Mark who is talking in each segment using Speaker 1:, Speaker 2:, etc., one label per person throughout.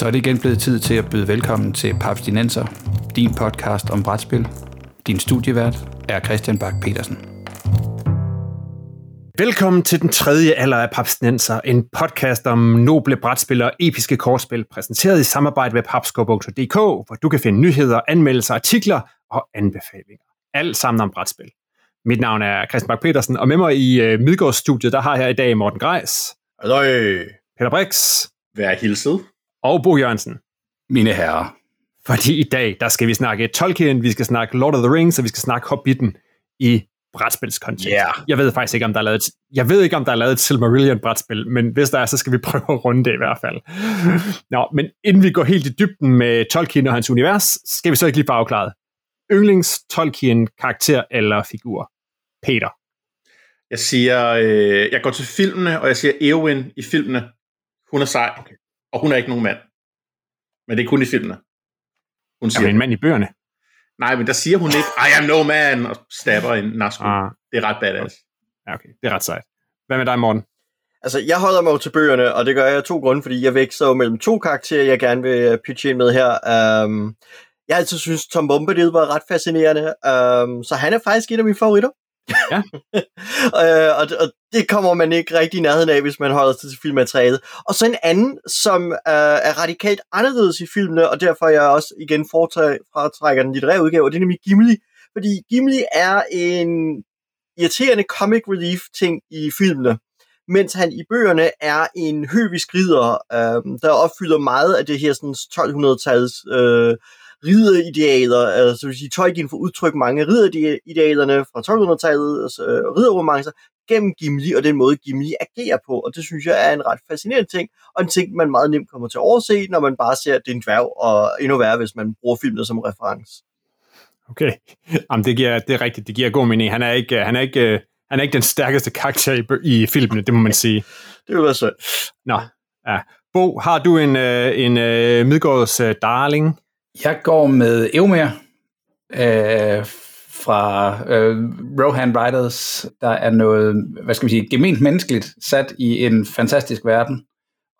Speaker 1: Så er det igen blevet tid til at byde velkommen til Papstinenser, din podcast om brætspil. Din studievært er Christian Bak petersen
Speaker 2: Velkommen til den tredje alder af Papstinenser, en podcast om noble brætspil og episke kortspil, præsenteret i samarbejde med papskov.dk, hvor du kan finde nyheder, anmeldelser, artikler og anbefalinger. Alt sammen om brætspil. Mit navn er Christian Bak petersen og med mig i uh, Midgårdsstudiet, der har jeg i dag Morten Grejs.
Speaker 3: Halløj.
Speaker 2: Peter Brix.
Speaker 3: Vær hilset
Speaker 2: og Bo Jørgensen.
Speaker 1: Mine herrer.
Speaker 2: Fordi i dag, der skal vi snakke Tolkien, vi skal snakke Lord of the Rings, og vi skal snakke Hobbiten i brætspilskontekst.
Speaker 3: Yeah.
Speaker 2: Jeg ved faktisk ikke, om der er lavet jeg ved ikke, om der er lavet et Silmarillion-brætspil, men hvis der er, så skal vi prøve at runde det i hvert fald. Nå, men inden vi går helt i dybden med Tolkien og hans univers, skal vi så ikke lige bare afklare. Yndlings Tolkien-karakter eller figur? Peter.
Speaker 3: Jeg siger, øh, jeg går til filmene, og jeg siger Eowyn i filmene. Hun er sej. Okay og hun er ikke nogen mand. Men det er kun i filmene.
Speaker 2: Hun siger, er en mand i bøgerne?
Speaker 3: Nej, men der siger hun ikke, I am no man, og stabber en nasko. Ah. Det er ret badass.
Speaker 2: Ja, okay. Det er ret sejt. Hvad med dig, Morten?
Speaker 4: Altså, jeg holder mig jo til bøgerne, og det gør jeg af to grunde, fordi jeg vækster jo mellem to karakterer, jeg gerne vil øh, pitche ind med her. Um, jeg har altid synes Tom Bombadil var ret fascinerende, um, så han er faktisk en af mine favoritter. Ja. øh, og, og det kommer man ikke rigtig i nærheden af, hvis man holder sig til filmmaterialet. Og så en anden, som øh, er radikalt anderledes i filmene, og derfor jeg også igen foretrækker den litterære udgave, og det er nemlig Gimli. Fordi Gimli er en irriterende comic relief ting i filmene, mens han i bøgerne er en høvisk ridder, øh, der opfylder meget af det her sådan 1200-tals øh, rideridealer, altså vil sige, Tolkien får udtrykt mange rideridealerne fra 1200-tallet, altså øh, ridderromancer, gennem Gimli og den måde, Gimli agerer på, og det synes jeg er en ret fascinerende ting, og en ting, man meget nemt kommer til at overse, når man bare ser, at det er en dværg, og endnu værre, hvis man bruger filmen som reference.
Speaker 2: Okay, Jamen, det, giver, det er rigtigt, det giver god mening. Han er ikke, han er ikke, han er ikke den stærkeste karakter i, i filmene, det må man sige.
Speaker 4: det vil være så.
Speaker 2: Nå, ja. Bo, har du en, øh, en, en Midgårds darling?
Speaker 1: Jeg går med Eomer øh, fra øh, Rohan Riders. Der er noget, hvad skal vi sige, gement menneskeligt sat i en fantastisk verden.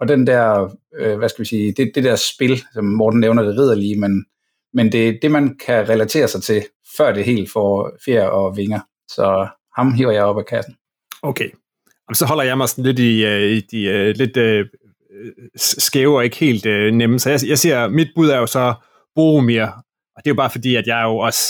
Speaker 1: Og den der, øh, hvad skal vi sige, det, det der spil, som Morten nævner, det rider lige, men, men det er det, man kan relatere sig til, før det helt får fjer og vinger. Så ham hiver jeg op af kassen.
Speaker 2: Okay. Og så holder jeg mig sådan lidt i, uh, i de uh, lidt uh, skæve og ikke helt uh, nemme. Så jeg, jeg siger, mit bud er jo så Boromir. Og det er jo bare fordi, at jeg jo også,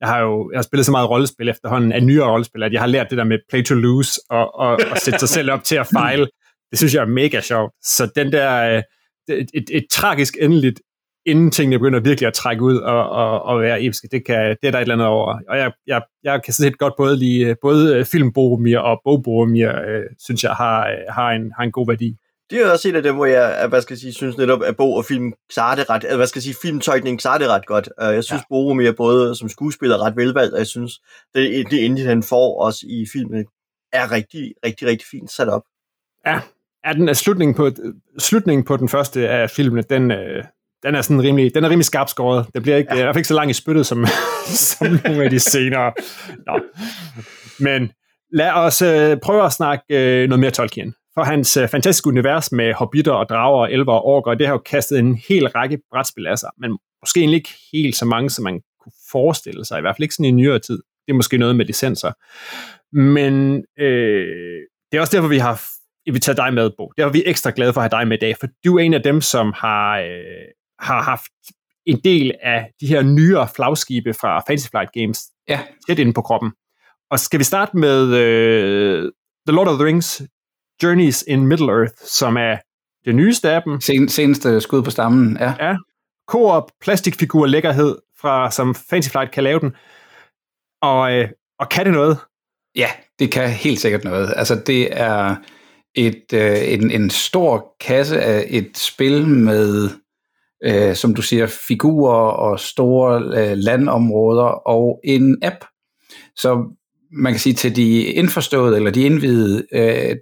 Speaker 2: jeg har jo jeg har spillet så meget rollespil efterhånden af nyere rollespil, at jeg har lært det der med play to lose og, og, og sætte sig selv op til at fejle. Det synes jeg er mega sjovt. Så den der, øh, et, et, et tragisk endeligt, inden tingene begynder virkelig at trække ud og, og, og være episke, det, kan, det er der et eller andet over. Og jeg, jeg, jeg kan set godt både lide øh, både øh, film Boromir og bog Boromir, øh, synes jeg har, øh, har, en, har en god værdi
Speaker 4: det er også et af dem, hvor jeg, hvad skal jeg sige, synes netop, at bog og film klarer det ret, hvad skal jeg sige, filmtøjkning klarer det ret godt. Jeg synes, ja. Boromir både som skuespiller ret velvalgt, og jeg synes, det, det endelig han får også i filmen, er rigtig, rigtig, rigtig fint sat op.
Speaker 2: Ja, er den er slutningen på slutningen på den første af filmene, den, øh, den er sådan rimelig, den er rimelig skarpt skåret. Det bliver ikke, ja. er hvert fald ikke så langt i spyttet som, som nogle af de senere. Nå. Men lad os øh, prøve at snakke øh, noget mere Tolkien for hans øh, fantastiske univers med hobbiter og drager og elver og orker, det har jo kastet en hel række brætspil af sig, men måske egentlig ikke helt så mange, som man kunne forestille sig, i hvert fald ikke sådan i nyere tid. Det er måske noget med licenser. Men øh, det er også derfor, vi har inviteret dig med, Bo. Derfor er vi ekstra glade for at have dig med i dag, for du er en af dem, som har, øh, har haft en del af de her nyere flagskibe fra Fantasy Flight Games ja. tæt inde på kroppen. Og skal vi starte med øh, The Lord of the Rings, Journeys in Middle-earth, som er det nyeste af dem.
Speaker 1: Sen, seneste skud på stammen, ja.
Speaker 2: Ja. Coop, plastikfigur, lækkerhed, fra, som Fancy Flight kan lave den. Og, øh, og kan det noget?
Speaker 1: Ja, det kan helt sikkert noget. Altså, det er et, øh, en, en stor kasse af et spil med, øh, som du siger, figurer og store øh, landområder og en app. Så man kan sige til de indforståede eller de indvidede, øh,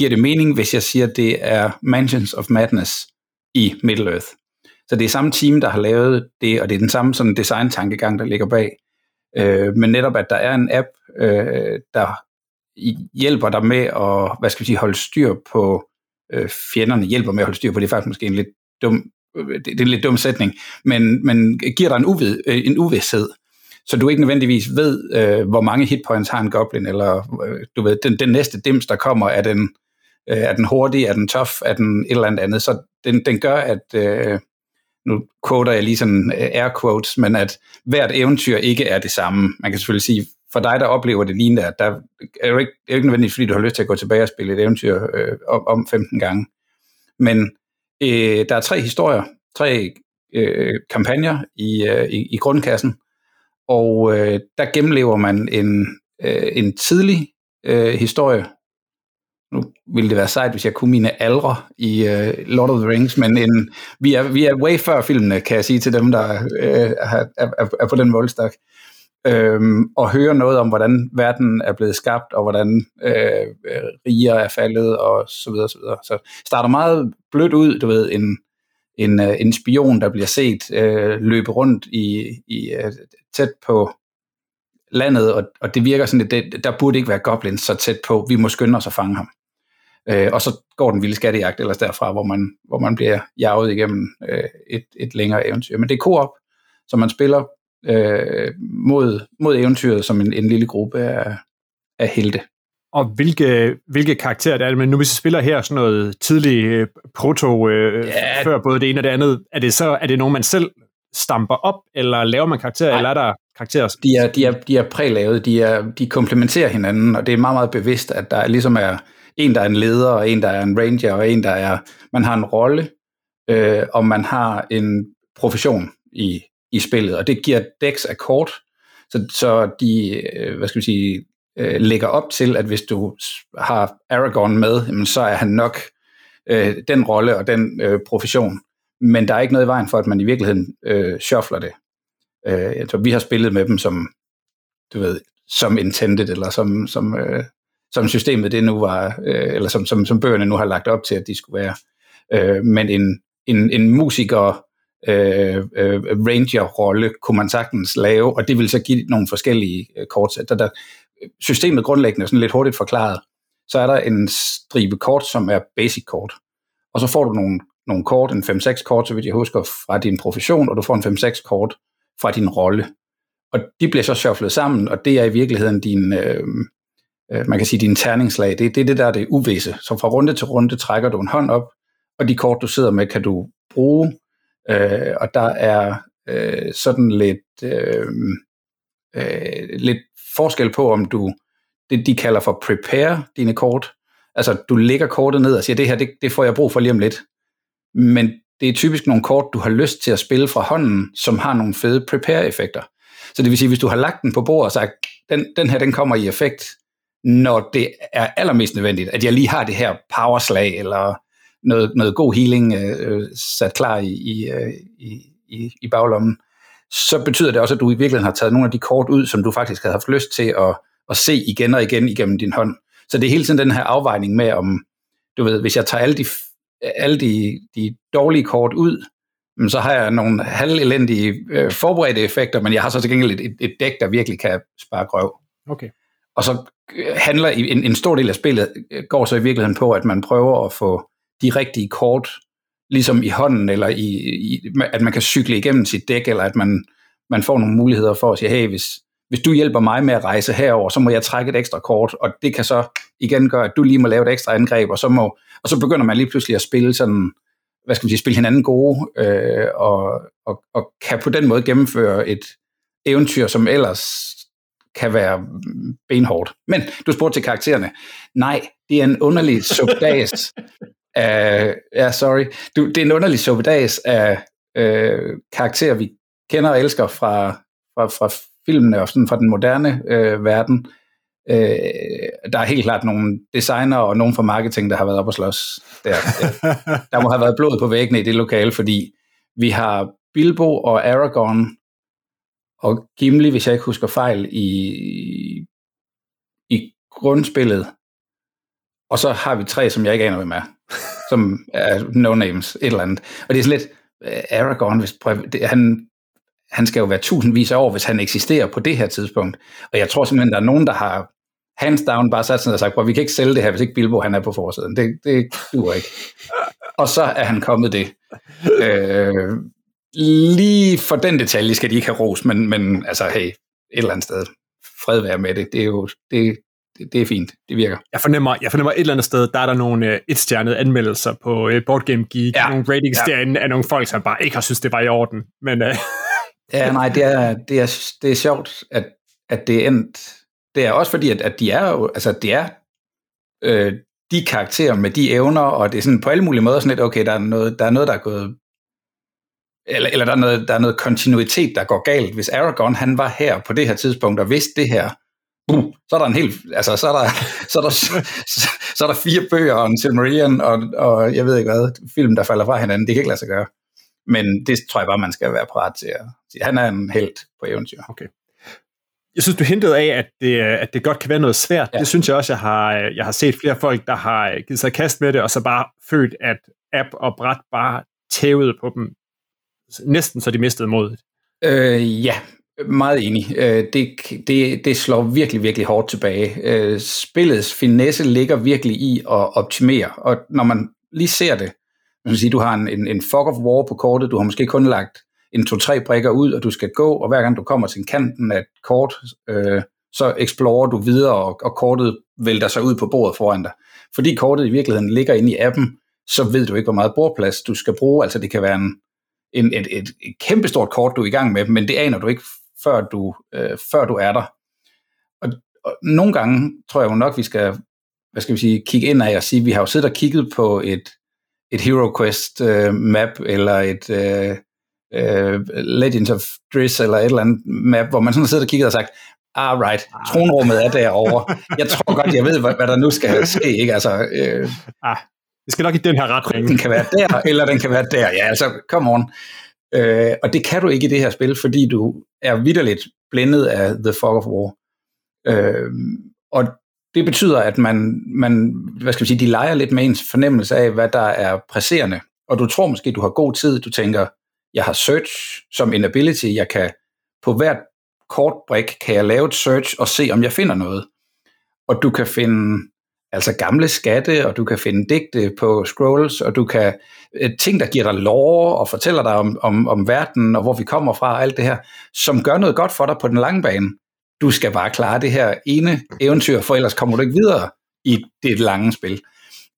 Speaker 1: giver det mening, hvis jeg siger, at det er Mansions of Madness i Middle-earth. Så det er samme team, der har lavet det, og det er den samme sådan design-tankegang, der ligger bag. Øh, men netop, at der er en app, øh, der hjælper dig med at hvad skal vi sige, holde styr på øh, fjenderne, hjælper med at holde styr på, det er faktisk måske en lidt dum øh, det, det er en lidt dum sætning, men, men giver dig en, uvid, øh, en uvidshed, så du ikke nødvendigvis ved, øh, hvor mange hitpoints har en goblin, eller øh, du ved, den, den næste dims, der kommer, er den, øh, er den hurtig, er den tough, er den et eller andet andet. Så den, den gør, at, øh, nu quoter jeg lige sådan øh, air quotes, men at hvert eventyr ikke er det samme. Man kan selvfølgelig sige, for dig, der oplever det lignende, at der er jo ikke, er jo ikke nødvendigt, fordi du har lyst til at gå tilbage og spille et eventyr øh, om, om 15 gange. Men øh, der er tre historier, tre øh, kampagner i, øh, i, i grundkassen, og øh, der gennemlever man en, øh, en tidlig øh, historie. Nu ville det være sejt, hvis jeg kunne mine aldre i uh, Lord of the Rings, men en, vi, er, vi er way før filmene, kan jeg sige til dem, der uh, er, er, er på den voldstak. Øhm, og høre noget om, hvordan verden er blevet skabt, og hvordan øh, øh riger er faldet, og så videre, så videre. Så starter meget blødt ud, du ved, en, en, en spion, der bliver set øh, løbe rundt i, i tæt på landet, og, og det virker sådan, at det, der burde ikke være goblins så tæt på. Vi må skynde os at fange ham. Øh, og så går den vilde skattejagt ellers derfra, hvor man, hvor man bliver jaget igennem øh, et, et længere eventyr. Men det er co-op, så man spiller øh, mod, mod eventyret som en, en lille gruppe af, af helte.
Speaker 2: Og hvilke, hvilke karakterer det er Men nu hvis vi spiller her sådan noget tidlig øh, proto, øh, ja. før både det ene og det andet, er det så er det nogen, man selv stamper op, eller laver man karakterer, Nej. eller er der karakterer?
Speaker 1: De er, de er, de er prælavet, de, er, de komplementerer hinanden, og det er meget, meget bevidst, at der ligesom er en, der er en leder, og en, der er en ranger, og en, der er, man har en rolle, øh, og man har en profession i, i spillet, og det giver Dex af kort, så, så de, øh, hvad skal vi sige, øh, lægger op til, at hvis du har Aragorn med, jamen, så er han nok øh, den rolle og den øh, profession. Men der er ikke noget i vejen for, at man i virkeligheden øh, shuffler det. Øh, jeg tror, vi har spillet med dem som, du ved, som intended, eller som, som, øh, som systemet det nu var, øh, eller som, som, som bøgerne nu har lagt op til, at de skulle være. Øh, men en, en, en musiker øh, øh, ranger-rolle kunne man sagtens lave, og det vil så give nogle forskellige øh, kortsæt. Der, der, systemet grundlæggende er sådan lidt hurtigt forklaret. Så er der en stribe kort, som er basic kort. Og så får du nogle, nogle kort, en 5-6 kort, så vidt jeg husker, fra din profession, og du får en 5-6 kort fra din rolle. Og de bliver så shufflet sammen, og det er i virkeligheden din, øh, øh, man kan sige, din terningslag. Det, det er det, der er det uvisse. Så fra runde til runde trækker du en hånd op, og de kort, du sidder med, kan du bruge Øh, og der er øh, sådan lidt, øh, øh, lidt forskel på, om du, det de kalder for prepare dine kort, altså du lægger kortet ned og siger, det her, det, det får jeg brug for lige om lidt. Men det er typisk nogle kort, du har lyst til at spille fra hånden, som har nogle fede prepare-effekter. Så det vil sige, hvis du har lagt den på bordet og sagt, den, den her, den kommer i effekt, når det er allermest nødvendigt, at jeg lige har det her powerslag, eller noget, noget god healing øh, øh sat klar i, øh, i, i, i, baglommen, så betyder det også, at du i virkeligheden har taget nogle af de kort ud, som du faktisk havde haft lyst til at, at se igen og igen igennem din hånd. Så det er hele tiden den her afvejning med, om du ved, hvis jeg tager alle de, alle de, de dårlige kort ud, mm, så har jeg nogle halvelendige øh, forberedte effekter, men jeg har så til gengæld et, et, et dæk, der virkelig kan spare grøv.
Speaker 2: Okay.
Speaker 1: Og så øh, handler en, en stor del af spillet øh, går så i virkeligheden på, at man prøver at få de rigtige kort ligesom i hånden, eller i, i, at man kan cykle igennem sit dæk, eller at man, man får nogle muligheder for at sige, hey, hvis, hvis du hjælper mig med at rejse herover, så må jeg trække et ekstra kort, og det kan så igen gøre, at du lige må lave et ekstra angreb, og så, må, og så begynder man lige pludselig at spille sådan, hvad skal man sige, spille hinanden gode, øh, og, og, og kan på den måde gennemføre et eventyr, som ellers kan være benhårdt. Men du spurgte til karaktererne. Nej, det er en underlig subdags af, ja, sorry, du, det er en underlig suppedags af øh, karakterer, vi kender og elsker fra, fra, fra filmene og sådan fra den moderne øh, verden. Øh, der er helt klart nogle designer og nogen fra marketing, der har været op og slås. Der, der, der må have været blod på væggene i det lokale, fordi vi har Bilbo og Aragorn og Gimli, hvis jeg ikke husker fejl, i, i grundspillet. Og så har vi tre, som jeg ikke aner, hvem er som er no-names, et eller andet. Og det er sådan lidt, øh, Aragorn, hvis, det, han, han skal jo være tusindvis af år, hvis han eksisterer på det her tidspunkt. Og jeg tror simpelthen, der er nogen, der har hands down bare sat sådan og sagt, vi kan ikke sælge det her, hvis ikke Bilbo han er på forsiden. Det, det duer ikke. Og så er han kommet det. øh, lige for den detalje skal de ikke have ros, men, men altså, hey, et eller andet sted, fred være med det. Det er jo, det, det, det er fint. Det virker.
Speaker 2: Jeg fornemmer, jeg fornemmer et eller andet sted, der er der nogle uh, et-stjernede anmeldelser på uh, Board Game Geek, ja. nogle ratings ja. derinde af nogle folk, som bare ikke har synes, det var i orden. Men, uh...
Speaker 1: ja, nej, det er, det er, det er sjovt, at, at det er endt. Det er også fordi, at, at de er jo, altså det er øh, de karakterer med de evner, og det er sådan på alle mulige måder sådan lidt, okay, der er noget, der er, noget, der er gået eller, eller der, er noget, der er noget kontinuitet, der går galt. Hvis Aragorn, han var her på det her tidspunkt, og vidste det her, uh, så er der en helt, altså så er der, så er der, så, så er der fire bøger og en Silmarillion, og, og jeg ved ikke hvad, film, der falder fra hinanden, det kan ikke lade sig gøre. Men det tror jeg bare, man skal være parat til at sige. Han er en held på eventyr.
Speaker 2: Okay. Jeg synes, du hintede af, at det, at det godt kan være noget svært. Ja. Det synes jeg også, jeg har, jeg har set flere folk, der har givet sig kast med det, og så bare følt, at app og bræt bare tævede på dem næsten så de mistede modet.
Speaker 1: Øh, ja, meget enig. Øh, det, det, det slår virkelig, virkelig hårdt tilbage. Øh, spillets finesse ligger virkelig i at optimere, og når man lige ser det, man sige, du har en, en, en fog of war på kortet, du har måske kun lagt en to-tre brikker ud, og du skal gå, og hver gang du kommer til kanten af et kort, øh, så explorer du videre, og, og kortet vælter sig ud på bordet foran dig. Fordi kortet i virkeligheden ligger inde i appen, så ved du ikke, hvor meget bordplads du skal bruge. Altså det kan være en, en, et, et, et kæmpestort kort, du er i gang med, men det aner du ikke, før du, øh, før du er der. Og, og nogle gange tror jeg jo nok, vi skal, hvad skal vi sige, kigge ind af og sige, vi har jo siddet og kigget på et, et Hero Quest øh, map, eller et øh, øh, Legends of Driss, eller et eller andet map, hvor man sådan har siddet og kigget og sagt, ah right, tronrummet er derovre. Jeg tror godt, jeg ved, hvad, hvad der nu skal ske. Ikke? Altså, øh,
Speaker 2: ah, det skal nok i den her retning.
Speaker 1: Den kan være der, eller den kan være der. Ja, altså, come on. Øh, og det kan du ikke i det her spil, fordi du er vidderligt blændet af The Fog of War. Øh, og det betyder, at man, man, hvad skal vi sige, de leger lidt med ens fornemmelse af, hvad der er presserende. Og du tror måske, du har god tid. Du tænker, jeg har search som en ability. Jeg kan på hvert kortbrik kan jeg lave et search og se, om jeg finder noget. Og du kan finde altså gamle skatte, og du kan finde digte på scrolls, og du kan øh, ting, der giver dig lore og fortæller dig om, om, om verden, og hvor vi kommer fra, og alt det her, som gør noget godt for dig på den lange bane. Du skal bare klare det her ene eventyr, for ellers kommer du ikke videre i det lange spil.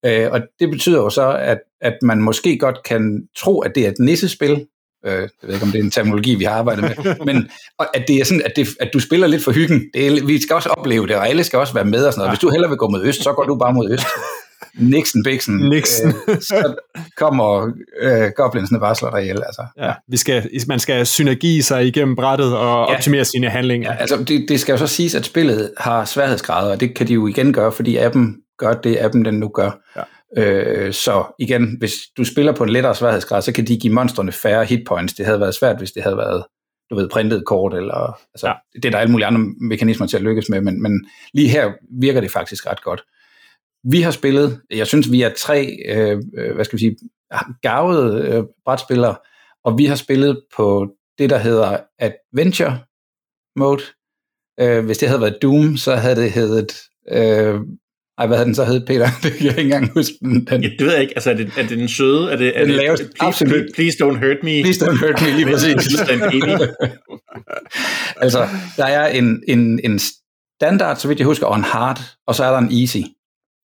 Speaker 1: Øh, og det betyder jo så, at, at man måske godt kan tro, at det er et nissespil, Øh, jeg ved ikke, om det er en terminologi, vi har arbejdet med, men at det er sådan, at, det, at du spiller lidt for hyggen. Det er, vi skal også opleve det, og alle skal også være med og sådan noget. Hvis du hellere vil gå mod øst, så går du bare mod øst. Nixon, Bixen,
Speaker 2: Nixon.
Speaker 1: øh, så kommer øh, goblinsene bare slår dig ihjel. Altså.
Speaker 2: Ja, vi skal, man skal synergi sig igennem brættet og ja. optimere sine handlinger.
Speaker 1: Ja, altså det, det skal jo så siges, at spillet har sværhedsgrader, og det kan de jo igen gøre, fordi appen gør det, appen den nu gør. Ja. Øh, så igen, hvis du spiller på en lettere sværhedsgrad, så kan de give monstrene færre hitpoints. Det havde været svært, hvis det havde været du ved, printet kort, eller altså, ja. det er der alle mulige andre mekanismer til at lykkes med, men, men lige her virker det faktisk ret godt. Vi har spillet, jeg synes, vi er tre, øh, øh hvad skal vi sige, gavede øh, brætspillere, og vi har spillet på det, der hedder Adventure Mode. Øh, hvis det havde været Doom, så havde det heddet øh, ej, hvad havde den så hed, Peter? det kan jeg ikke engang huske. Den,
Speaker 3: den. Ja, det ved jeg ikke. Altså, er det, er det den søde? Er det, er den det, laveste, please, absolut. Please don't hurt me.
Speaker 1: Please don't hurt me, lige præcis. altså, der er en, en, en standard, så vidt jeg husker, og en hard, og så er der en easy.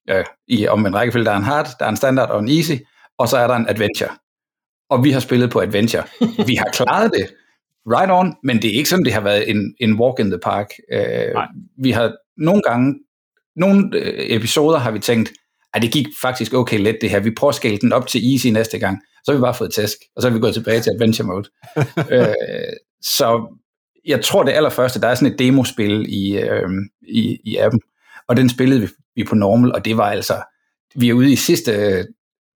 Speaker 1: Ja, i, om en rækkefølge, der er en hard, der er en standard og en easy, og så er der en adventure. Og vi har spillet på adventure. Vi har klaret det, right on, men det er ikke sådan, det har været en, en walk in the park. Uh, vi har nogle gange nogle øh, episoder har vi tænkt, at det gik faktisk okay let det her. Vi prøver at skale den op til easy næste gang. Så har vi bare fået tæsk, og så har vi gået tilbage til adventure mode. øh, så jeg tror det allerførste, der er sådan et demospil i, øh, i, i appen, og den spillede vi, vi på normal, og det var altså, vi er ude i sidste,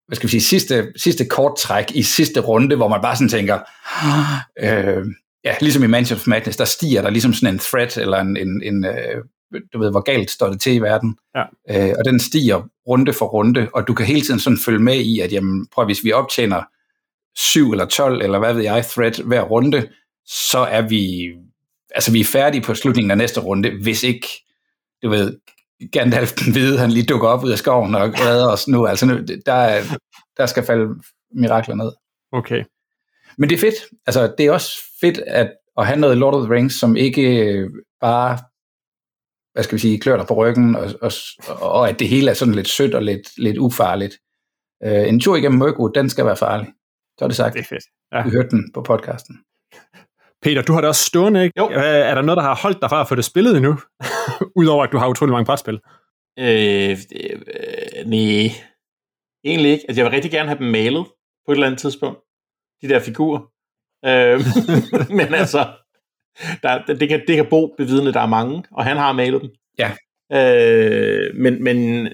Speaker 1: hvad skal vi sige, sidste, sidste kort træk i sidste runde, hvor man bare sådan tænker, øh, ja, ligesom i Mansion of Madness, der stiger der ligesom sådan en threat, eller en, en, en øh, du ved, hvor galt står det til i verden. Ja. Øh, og den stiger runde for runde, og du kan hele tiden sådan følge med i, at jamen, prøv, hvis vi optjener 7 eller 12, eller hvad ved jeg, thread hver runde, så er vi, altså vi er færdige på slutningen af næste runde, hvis ikke, du ved, Gandalf den hvide, han lige dukker op ud af skoven og redder os nu. Altså nu, der, der skal falde mirakler ned.
Speaker 2: Okay.
Speaker 1: Men det er fedt. Altså, det er også fedt at, at have noget Lord of the Rings, som ikke bare, hvad skal vi sige, klør dig på ryggen, og, og, og at det hele er sådan lidt sødt og lidt, lidt ufarligt. Uh, en tur igennem Mørkwood, den skal være farlig. Så er det sagt.
Speaker 2: Det er fedt. Ja.
Speaker 1: Vi hørte den på podcasten.
Speaker 2: Peter, du har det også stående, ikke?
Speaker 3: Jo.
Speaker 2: Er er der noget, der har holdt dig fra at få det spillet endnu? Udover at du har utrolig mange brætspil.
Speaker 3: Øh, øh, nej, egentlig ikke. Altså, jeg vil rigtig gerne have dem malet på et eller andet tidspunkt. De der figurer. Øh, men altså, der, det, kan, det kan Bo bevidne, der er mange, og han har malet dem.
Speaker 1: Ja.
Speaker 3: Øh, men, men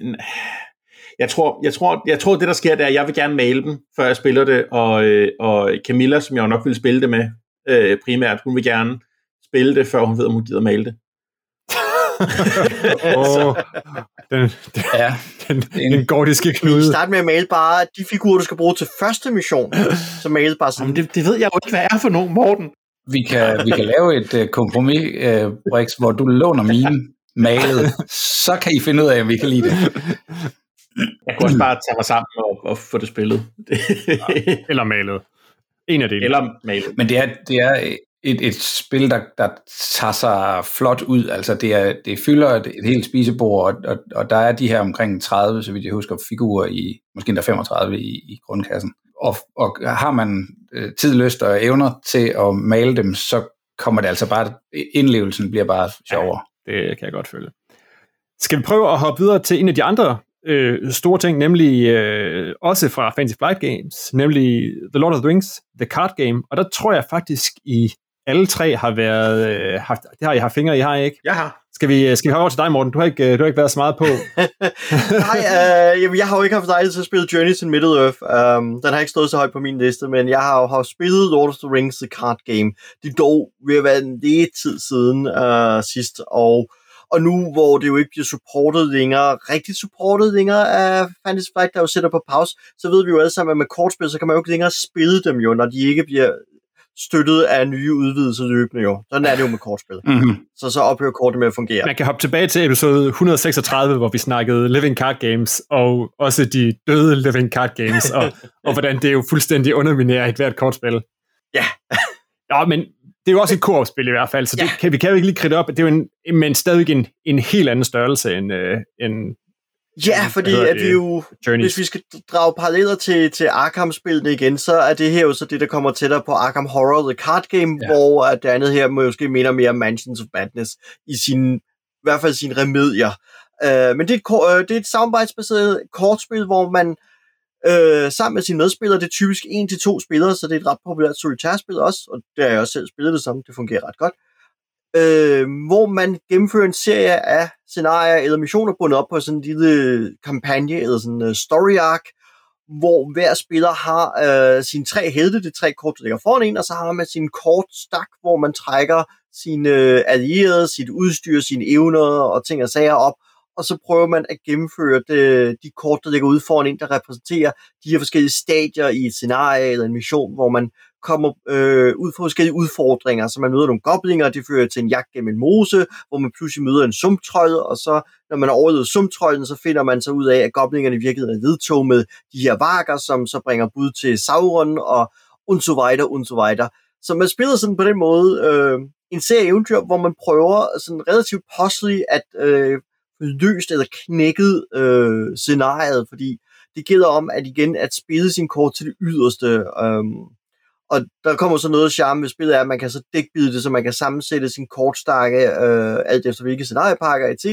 Speaker 3: jeg tror, jeg, tror, jeg tror, det der sker, det er, at jeg vil gerne male dem, før jeg spiller det, og, øh, og Camilla, som jeg jo nok vil spille det med øh, primært, hun vil gerne spille det, før hun ved, om hun gider male det.
Speaker 2: Åh, den, den,
Speaker 1: Ja,
Speaker 2: den, den gordiske
Speaker 4: Vi
Speaker 2: knude.
Speaker 4: start med at male bare de figurer, du skal bruge til første mission. Så male bare sådan.
Speaker 3: Jamen, det, det ved jeg jo ikke, hvad er for nogen, Morten.
Speaker 1: Vi kan, vi kan lave et uh, kompromis, uh, Brix, hvor du låner mine malet. Så kan I finde ud af, om vi kan lide det.
Speaker 3: Jeg kan også bare tage mig sammen og, og få det spillet.
Speaker 2: Eller malet. En af delene.
Speaker 3: Eller malet.
Speaker 1: Men det er, det er et, et spil, der, der tager sig flot ud. Altså det, er, det fylder et, et helt spisebord, og, og, og der er de her omkring 30, så vidt jeg husker, figurer i, måske endda 35 i, i grundkassen. Og, og har man øh, tid, lyst og evner til at male dem, så kommer det altså bare, indlevelsen bliver bare sjovere.
Speaker 2: Det kan jeg godt følge. Skal vi prøve at hoppe videre til en af de andre øh, store ting, nemlig øh, også fra Fantasy Flight Games, nemlig The Lord of the Rings, The Card Game, og der tror jeg faktisk, I alle tre har været, øh, haft, det har I haft fingre i, har I ikke?
Speaker 3: Jeg har.
Speaker 2: Skal vi, skal vi have over til dig, Morten? Du har ikke, øh, du har ikke været så meget på.
Speaker 4: Nej, øh, jamen, jeg har jo ikke haft lejlighed til at spille Journeys in Middle-earth. Um, den har ikke stået så højt på min liste, men jeg har jo haft spillet Lord of the Rings The Card Game. Det er dog ved at være en lidt tid siden uh, sidst, og og nu, hvor det jo ikke bliver supportet længere, rigtig supportet længere af Fantasy Flight, der jo sætter på pause, så ved vi jo alle sammen, at med kortspil, så kan man jo ikke længere spille dem jo, når de ikke bliver støttet af nye udvidelser løbende jo. Sådan er det jo med kortspil.
Speaker 1: Mm-hmm.
Speaker 4: Så så ophører kortet med at fungere.
Speaker 2: Man kan hoppe tilbage til episode 136, hvor vi snakkede Living Card Games, og også de døde Living Card Games, og, og hvordan det jo fuldstændig underminerer et hvert kortspil.
Speaker 4: Ja.
Speaker 2: ja, men det er jo også et koopspil i hvert fald, så det
Speaker 4: Ja.
Speaker 2: kan, vi kan jo ikke lige kridte op. Det er jo en, men stadig en, en helt anden størrelse end, øh, end
Speaker 4: Ja, fordi at vi jo,
Speaker 2: Journeys.
Speaker 4: hvis vi skal drage paralleller til, til Arkham-spillene igen, så er det her jo så det, der kommer tættere på Arkham Horror, The Card Game,
Speaker 1: Ja.
Speaker 4: hvor at det andet her måske minder mere om Mansions of Madness i sin, i hvert fald sine remedier. Uh, men det er, et, øh, det er et samarbejdsbaseret kortspil, hvor man øh, sammen med sine medspillere, det er typisk en til to spillere, så det er et ret populært solitærspil også, og det har jeg også selv spillet det samme, det fungerer ret godt øh, hvor man gennemfører en serie af scenarier eller missioner bundet op på sådan en lille kampagne eller sådan en øh, story arc, hvor hver spiller har øh, sine tre helte, de tre kort, der ligger foran en, og så har man sin kort stak, hvor man trækker sine øh, allierede, sit udstyr, sine evner og ting og sager op, og så prøver man at gennemføre det, de kort, der ligger ude foran en, der repræsenterer de her forskellige stadier i et scenarie eller en mission, hvor man kommer øh, ud for forskellige udfordringer, så man møder nogle goblinger, det fører til en jagt gennem en mose, hvor man pludselig møder en sumtrøj, og så når man har overlevet sumtrøjen, så finder man så ud af, at goblingerne i virkeligheden er vedtog med de her varker, som så bringer bud til Sauron, og und so weiter, und so weiter. Så man spiller sådan på den måde øh, en serie eventyr, hvor man prøver sådan relativt puzzly at øh, løst eller knækket øh, scenariet, fordi det gælder om at igen at spille sin kort til det yderste. Øh, og der kommer så noget charme ved spillet, at man kan så dækbide det, så man kan sammensætte sin kortstakke, øh, alt efter hvilke scenariepakker, etc.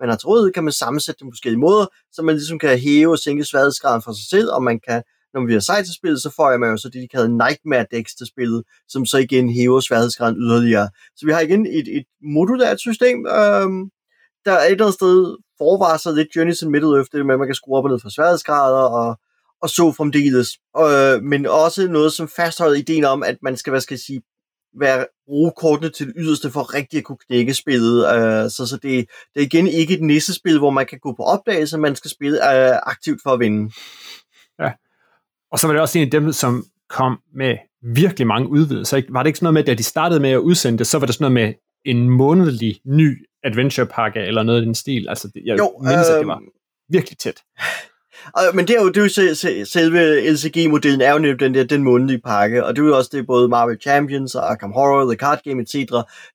Speaker 4: man har til rådighed, kan man sammensætte dem på forskellige måder, så man ligesom kan hæve og sænke sværhedsgraden for sig selv, og man kan, når man bliver sej til spillet, så får man jo så det, de kalder Nightmare Decks til spillet, som så igen hæver sværhedsgraden yderligere. Så vi har igen et, et modulært system, øh, der et eller andet sted forvarer sig lidt Journeys in Middle-earth, det med, at man kan skrue op og ned for sværhedsgrader, og og så fremdeles. Øh, men også noget, som fastholder ideen om, at man skal, hvad skal jeg sige, være, bruge kortene til det yderste for rigtig at kunne knække spillet. Øh, så så det, det er igen ikke et nissespil, hvor man kan gå på opdagelse, man skal spille øh, aktivt for at vinde.
Speaker 2: Og så var det også en af dem, som kom med virkelig mange udvidelser. Ikke? Var det ikke sådan noget med, at da de startede med at udsende det, så var det sådan noget med en månedlig ny adventure pakke eller noget i den stil? Altså, jeg
Speaker 4: Jo,
Speaker 2: mindes, at det
Speaker 4: øhm,
Speaker 2: var virkelig tæt.
Speaker 4: Og, men det er jo, det er jo se- se- selve LCG-modellen er jo netop den der, den månedlige pakke, og det er jo også det, både Marvel Champions og Arkham Horror, The Card Game, etc.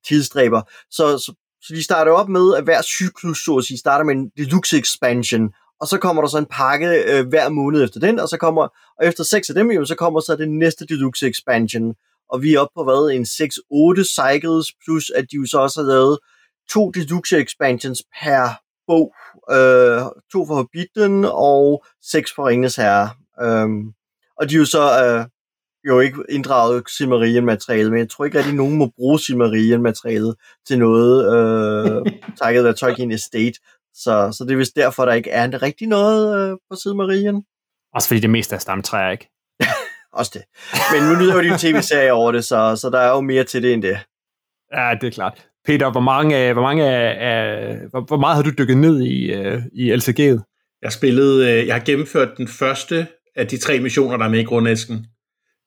Speaker 4: tilstræber. Så, så, så de starter op med, at hver cyklus, så at sige, starter med en deluxe expansion, og så kommer der så en pakke øh, hver måned efter den, og så kommer, og efter seks af dem, jo, så kommer så det næste deluxe expansion, og vi er oppe på hvad, en 6-8 cycles, plus at de jo så også har lavet to deluxe expansions per bog, øh, to for Hobbiten og seks for Ringens Herre. Um, og de er jo så øh, jo ikke inddraget Silmarillion-materiale, men jeg tror ikke rigtig, nogen må bruge Silmarillion-materialet til noget, øh, takket være Tolkien Estate. Så, så det er vist derfor, der ikke er rigtig noget øh, på Silmarillion.
Speaker 2: Også fordi det meste er stamtræer, ikke?
Speaker 4: Også det. Men nu lyder jo din tv-serie over det, så, så der er jo mere til det end det.
Speaker 2: Ja, det er klart. Peter, hvor, mange, hvor, mange hvor, meget har du dykket ned i, uh, i LCG'et?
Speaker 3: Jeg spillede, øh, jeg har gennemført den første af de tre missioner, der er med i grundæsken.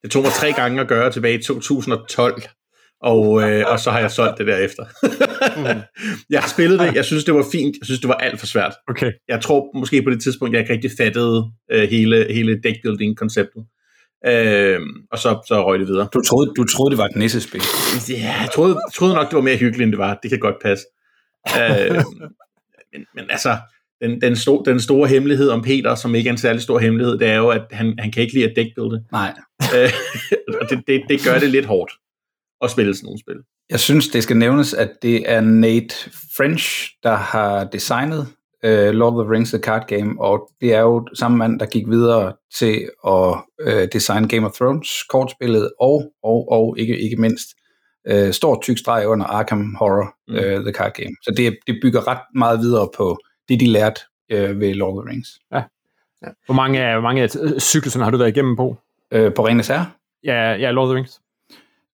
Speaker 3: Det tog mig tre gange at gøre tilbage i 2012, og, øh, og så har jeg solgt det derefter. jeg har spillet det, jeg synes, det var fint, jeg synes, det var alt for svært.
Speaker 2: Okay.
Speaker 3: Jeg tror måske på det tidspunkt, jeg ikke rigtig fattede øh, hele, hele deckbuilding-konceptet. Øh, og så, så røg det videre.
Speaker 1: Du troede, du troede det var et nissespil.
Speaker 3: Ja, jeg troede, troede nok, det var mere hyggeligt, end det var. Det kan godt passe. Øh, men, men altså, den, den, sto, den store hemmelighed om Peter, som ikke er en særlig stor hemmelighed, det er jo, at han, han kan ikke lide at deckbuilde.
Speaker 1: Nej.
Speaker 3: Øh, og det, det, det gør det lidt hårdt at spille sådan nogle spil.
Speaker 1: Jeg synes, det skal nævnes, at det er Nate French, der har designet uh, Lord of the Rings The Card Game, og det er jo samme mand, der gik videre til at uh, designe Game of Thrones kortspillet, og, og, og ikke, ikke mindst, uh, stor tyk streg under Arkham Horror
Speaker 3: Mm.
Speaker 1: uh, The Card Game. Så det, det bygger ret meget videre på det, de lærte uh, ved Lord of the Rings.
Speaker 2: Hvor mange hvor mange øh, cyklerne har du været igennem på?
Speaker 1: Uh, på Ringens Herre,
Speaker 2: Ja, ja Lord of the Rings.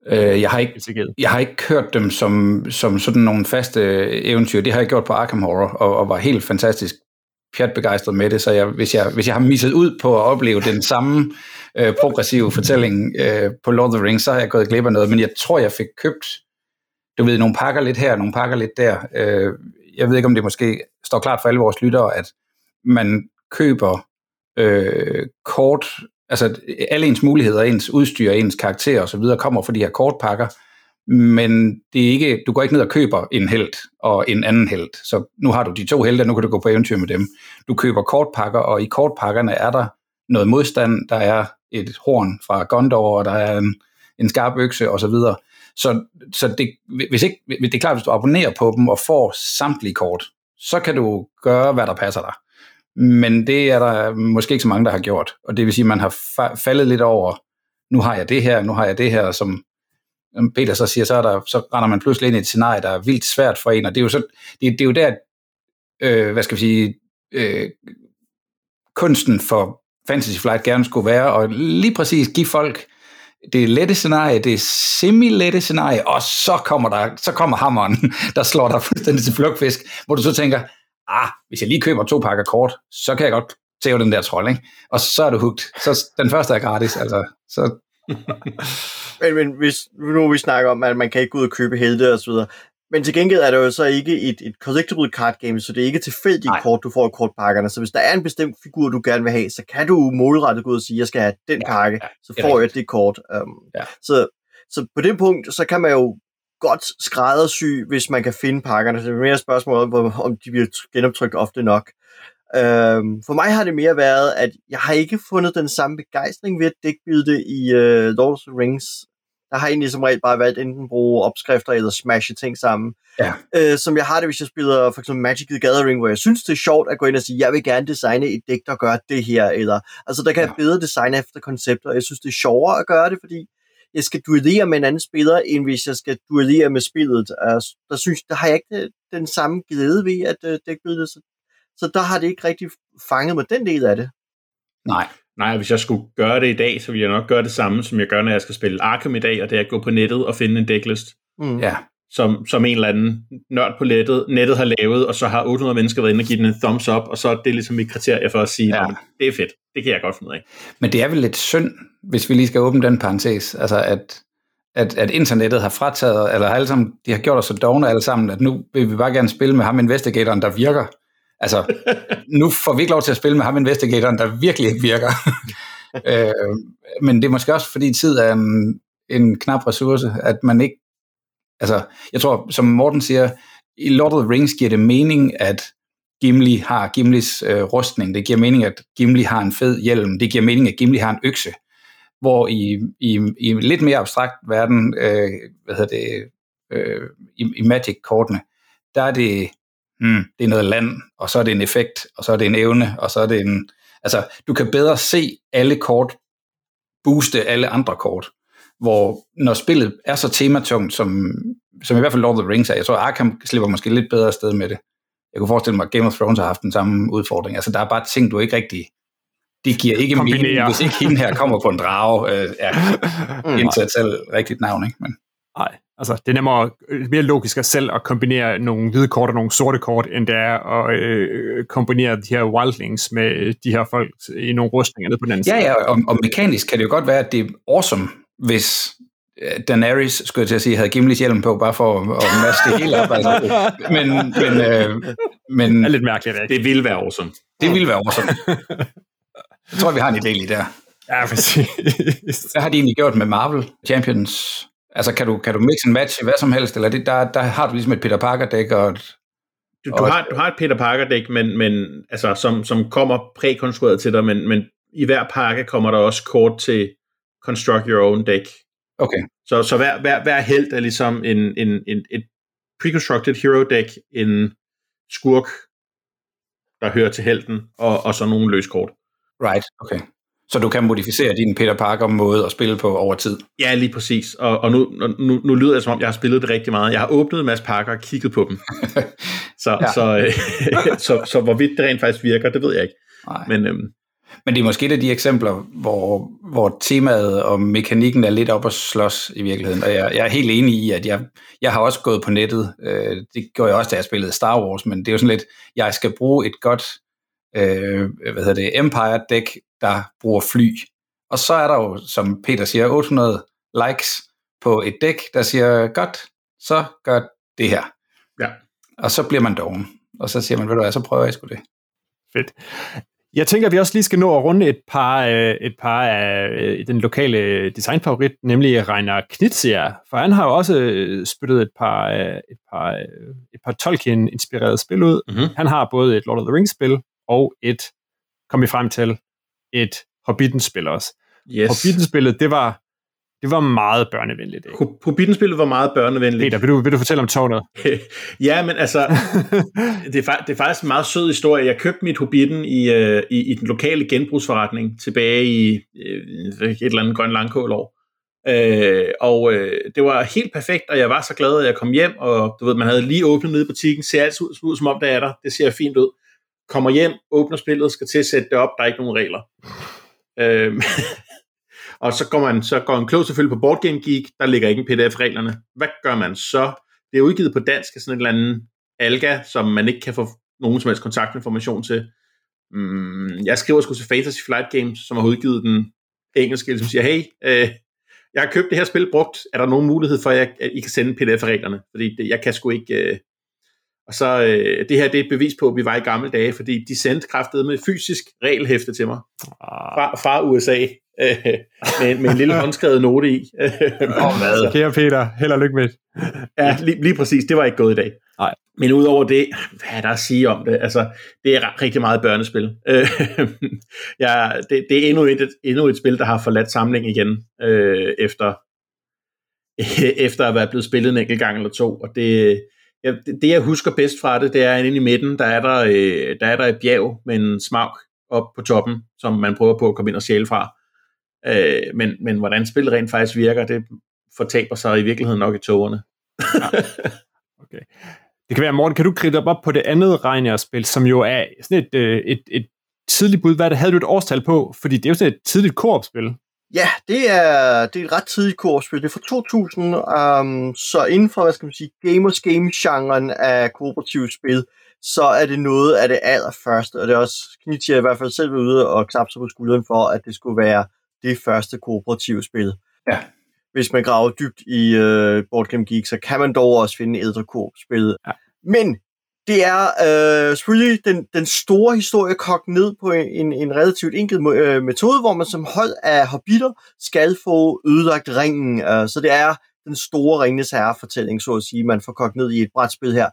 Speaker 1: Uh, jeg har ikke. Jeg har ikke kørt dem som, som sådan nogle faste eventyr. Det har jeg gjort på Arkham Horror, og, og var helt fantastisk pjatbegejstret med det. Så jeg, hvis, jeg, hvis jeg har misset ud på at opleve den samme øh, progressive fortælling øh, på Lord of the Rings, så har jeg gået glip af noget. Men jeg tror, jeg fik købt, du ved, nogle pakker lidt her, nogle pakker lidt der. Øh, jeg ved ikke, om det måske står klart for alle vores lyttere, at man køber øh, kort, altså alle ens muligheder, ens udstyr, ens karakter osv. kommer fra de her kortpakker, men det er ikke, du går ikke ned og køber en held og en anden held. Så nu har du de to helte, nu kan du gå på eventyr med dem. Du køber kortpakker, og i kortpakkerne er der noget modstand, der er et horn fra Gondor, og der er en, en skarp økse osv. Så, så, så det, hvis ikke, det er klart, hvis du abonnerer på dem og får samtlige kort, så kan du gøre, hvad der passer dig. Men det er der måske ikke så mange, der har gjort. Og det vil sige, at man har fa- faldet lidt over, nu har jeg det her, nu har jeg det her, som Peter så siger, så, er der, så render man pludselig ind i et scenarie, der er vildt svært for en, og det er jo, så, det, det er jo der, øh, hvad skal vi sige, øh, kunsten for Fantasy Flight gerne skulle være, og lige præcis give folk det lette scenarie, det semi-lette scenarie, og så kommer, der, så kommer hammeren, der slår dig fuldstændig til flugtfisk, hvor du så tænker, ah, hvis jeg lige køber to pakker kort, så kan jeg godt tæve den der trold, ikke? Og så er du hooked. Så den første er gratis, altså. Så
Speaker 4: Men, men hvis nu vi snakker om, at man kan ikke gå ud og købe helte og så videre, men til gengæld er det jo så ikke et, et collectible card game, så det er ikke tilfældige
Speaker 1: Nej.
Speaker 4: kort, du får i kortpakkerne. Så hvis der er en bestemt figur, du gerne vil have, så kan du målrettet gå ud og sige, jeg skal have den
Speaker 1: Ja,
Speaker 4: pakke,
Speaker 1: ja,
Speaker 4: så får jeg det kort. Um,
Speaker 1: Ja.
Speaker 4: så, så på det punkt, så kan man jo godt skræddersy, hvis man kan finde pakkerne. Så det er mere et spørgsmål om, om de bliver genoptrykt ofte nok. Øhm, for mig har det mere været, at jeg har ikke fundet den samme begejstring ved at dækbilde i uh, Lord of the Rings. Der har jeg egentlig som regel bare valgt enten bruge opskrifter eller smashe ting sammen.
Speaker 1: Ja.
Speaker 4: Øh, som jeg har det, hvis jeg spiller for eksempel Magic the Gathering, hvor jeg synes, det er sjovt at gå ind og sige, jeg vil gerne designe et dæk, der gør det her. Eller, altså der kan jeg
Speaker 1: Ja.
Speaker 4: bedre designe efter koncepter, og jeg synes, det er sjovere at gøre det, fordi jeg skal duellere med en anden spiller, end hvis jeg skal duellere med spillet. Altså, der, synes, der har jeg ikke øh, den samme glæde ved at uh, dækbilde, så, så der har det ikke rigtig fanget mig den del af det.
Speaker 1: nej,
Speaker 3: Nej, hvis jeg skulle gøre det i dag, så ville jeg nok gøre det samme, som jeg gør, når jeg skal spille Arkham i dag, og det er at gå på nettet og finde en decklist,
Speaker 4: Mm.
Speaker 1: ja.
Speaker 3: Som, som en eller anden nørd på nettet, nettet har lavet, og så har 800 mennesker været inde og give den en thumbs up, og så er det ligesom mit kriterie for at sige,
Speaker 1: Ja.
Speaker 3: det er fedt, det kan jeg godt finde ud af.
Speaker 1: Men det er vel lidt synd, hvis vi lige skal åbne den parentes, altså at, at, at internettet har frataget, eller alle sammen, de har gjort os så dogne alle sammen, at nu vil vi bare gerne spille med ham investigatoren, der virker. Altså, nu får vi ikke lov til at spille med ham investigatoren, der virkelig ikke virker. øh, men det er måske også, fordi tid er en, en knap ressource, at man ikke... Altså, jeg tror, som Morten siger, i Lord of the Rings giver det mening, at Gimli har Gimlis øh, rustning. Det giver mening, at Gimli har en fed hjelm. Det giver mening, at Gimli har en økse. Hvor i, i, i en lidt mere abstrakt verden, øh, hvad hedder det, øh, i, i Magic-kortene, der er det, hmm, det er noget land, og så er det en effekt, og så er det en evne, og så er det en... Altså, du kan bedre se alle kort booste alle andre kort. Hvor når spillet er så tematungt, som, som i hvert fald Lord of the Rings er, jeg tror Arkham slipper måske lidt bedre sted med det. Jeg kunne forestille mig, at Game of Thrones har haft den samme udfordring. Altså, der er bare ting, du ikke rigtig... Det giver ikke
Speaker 2: Kombinere.
Speaker 1: mening, hvis ikke hende her kommer på en drage. Øh, ja,
Speaker 4: Mm.
Speaker 1: indsat selv rigtigt navn, ikke? Men,
Speaker 2: Nej, altså det er nemmere, mere logisk at selv at kombinere nogle hvide kort og nogle sorte kort, end det er at øh, kombinere de her wildlings med de her folk i nogle rustninger nede på den anden
Speaker 1: ja,
Speaker 2: side.
Speaker 1: ja, og, og mekanisk kan det jo godt være, at det er awesome, hvis øh, Daenerys, skulle jeg til at sige, havde Gimlis hjelm på, bare for at, at masse det hele op. Altså. Men, men, øh, men
Speaker 2: Det er lidt mærkeligt, ikke?
Speaker 3: Det ville være awesome.
Speaker 1: det ville være awesome. Jeg tror, vi har en idé lige der.
Speaker 2: Ja, præcis.
Speaker 1: Hvad har de egentlig gjort med Marvel Champions? Altså, kan du, kan du mix and match i hvad som helst, eller det, der, der har du ligesom et Peter Parker-dæk, og et,
Speaker 3: Du, du, har, du har et Peter Parker-dæk, men, men, altså, som, som kommer prækonstrueret til dig, men, men i hver pakke kommer der også kort til Construct Your Own Deck.
Speaker 1: okay,
Speaker 3: Så, så hver, hver, hver held er ligesom en, en, en, et preconstructed hero deck, en skurk, der hører til helten, og, og så nogle løskort.
Speaker 1: right, okay. Så du kan modificere din Peter Parker-måde at spille på over tid.
Speaker 3: Ja, lige præcis. Og, og nu, nu, nu lyder det som om, jeg har spillet det rigtig meget. Jeg har åbnet en masse pakker og kigget på dem. Så,
Speaker 1: Ja.
Speaker 3: så, øh, så, så hvorvidt det rent faktisk virker, det ved jeg ikke.
Speaker 1: Nej.
Speaker 3: Men øhm,
Speaker 1: Men det er måske et af de eksempler, hvor, hvor temaet og mekanikken er lidt op at slås i virkeligheden. Og jeg, jeg er helt enig i, at jeg, jeg har også gået på nettet. Øh, det gjorde jeg også, da jeg spillede Star Wars, men det er jo sådan lidt, jeg skal bruge et godt øh, hvad hedder det, Empire-dæk, der bruger fly. Og så er der jo, som Peter siger, 800 likes på et dæk, der siger, godt, så gør det her.
Speaker 3: Ja.
Speaker 1: Og så bliver man doven. Og så siger man, ved du hvad, så prøver jeg sgu det.
Speaker 2: Fedt. Jeg tænker, at vi også lige skal nå at runde et par, øh, et par af øh, den lokale designfavorit, nemlig Reiner Knizia. For han har jo også øh, spyttet et par, øh, et par, et par Tolkien-inspirerede spil ud.
Speaker 3: Mhm.
Speaker 2: Han har både et Lord of the Rings-spil og et, kom vi frem til, et Hobbiten-spil også.
Speaker 3: yes.
Speaker 2: Hobbiten-spillet, det var, det var meget børnevenligt. Ikke?
Speaker 3: Ho- Hobbiten-spillet var meget børnevenligt.
Speaker 2: Peter, vil du, vil du fortælle om tårnet?
Speaker 3: ja, men altså, det er, det er faktisk en meget sød historie. Jeg købte mit Hobbiten i, øh, i, i den lokale genbrugsforretning tilbage i øh, et eller andet grøn langkålår. Øh, og øh, det var helt perfekt, og jeg var så glad, at jeg kom hjem, og du ved, man havde lige åbnet ned i butikken, ser alt ud, ud som om, der er der. Det ser fint ud. Kommer hjem, åbner spillet, skal til at sætte det op, der er ikke nogen regler. Øh, og så går man så går en klog selvfølgelig på Board Game Geek, der ligger ikke en pdf-reglerne. Hvad gør man så? Det er udgivet på dansk af sådan et eller andet alga, som man ikke kan få nogen som helst kontaktinformation til. Mm, jeg skriver sgu til Fantasy Flight Games, som har udgivet den engelske, som siger, hey, øh, jeg har købt det her spil brugt, er der nogen mulighed for, at, jeg, at I kan sende pdf-reglerne? Fordi det, jeg kan sgu ikke... Øh, og så, øh, det her det er et bevis på, at vi var i gamle dage, fordi de sendte kraftet med fysisk regelhæfte til mig fra, fra USA, øh, med, med en lille håndskrevet note i.
Speaker 1: Og hvad?
Speaker 2: Kære Peter, held og lykke med det.
Speaker 3: Ja, lige, lige præcis. Det var ikke gået i dag.
Speaker 2: Nej.
Speaker 3: Men udover det, hvad er der at sige om det? Altså, det er ri- rigtig meget børnespil. Øh, ja, det, det er endnu et, endnu et spil, der har forladt samling igen, øh, efter, efter at være blevet spillet en enkelt gang eller to. Og det, ja, det, det, jeg husker bedst fra det, det er inde i midten, der er der, øh, der, er der et bjerg med en smag op på toppen, som man prøver på at komme ind og stjæle fra. Øh, men, men hvordan spillet rent faktisk virker, det fortaber sig i virkeligheden nok i togerne.
Speaker 2: Okay. Det kan være, Morten, kan du kridte op på det andet Reiner-spil, som jo er sådan et, øh, et, et tidligt bud. Hvad det? Havde du et årstal på? Fordi det er jo sådan et tidligt koop-spil.
Speaker 4: Ja, det er, det er et ret tidligt korpspil. Det er fra 2000, um, så inden for, hvad skal man sige, gamers game-genren af kooperative spil, så er det noget af det allerførste, og det er også, Knitja i hvert fald selv ude og knap sig på skulderen for, at det skulle være det første kooperative spil.
Speaker 1: Ja.
Speaker 4: Hvis man graver dybt i uh, Board Game Geek, så kan man dog også finde ældre koop-spil.
Speaker 2: Ja.
Speaker 4: Men det er øh, selvfølgelig den, den store historie kogt ned på en, en, relativt enkel øh, metode, hvor man som hold af hobitter skal få ødelagt ringen. Øh, så det er den store Ringens Herre-fortælling, så at sige, man får kogt ned i et brætspil her,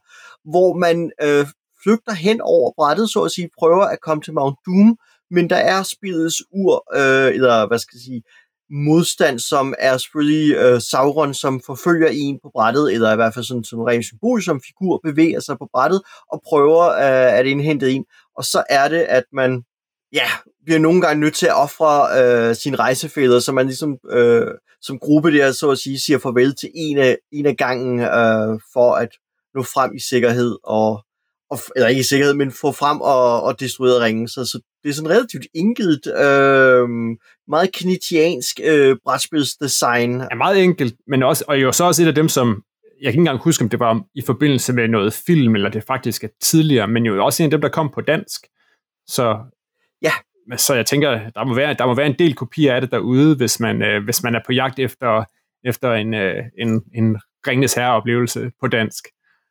Speaker 4: hvor man øh, flygter hen over brættet, så at sige, prøver at komme til Mount Doom, men der er spillets ur, øh, eller hvad skal jeg sige, modstand, som er selvfølgelig øh, Sauron, som forfølger en på brættet, eller i hvert fald sådan, som rent symbol, som figur bevæger sig på brættet og prøver øh, at indhente en. Og så er det, at man ja, bliver nogle gange nødt til at ofre øh, sine rejsefælder, så man ligesom øh, som gruppe der, så at sige, siger farvel til en af, en af gangen øh, for at nå frem i sikkerhed og og, eller ikke i sikkerhed, men få frem og, og destruere ringen. Så, så det er sådan relativt enkelt, øh, meget kinetiansk øh, brætspilsdesign.
Speaker 2: Ja, meget enkelt, men også, og jo så også et af dem, som jeg kan ikke engang huske, om det var i forbindelse med noget film, eller det faktisk er tidligere, men jo også en af dem, der kom på dansk. Så,
Speaker 4: ja.
Speaker 2: så jeg tænker, der må, være, der må være en del kopier af det derude, hvis man, øh, hvis man er på jagt efter, efter en, øh, en, en Ringnes Herre-oplevelse på dansk.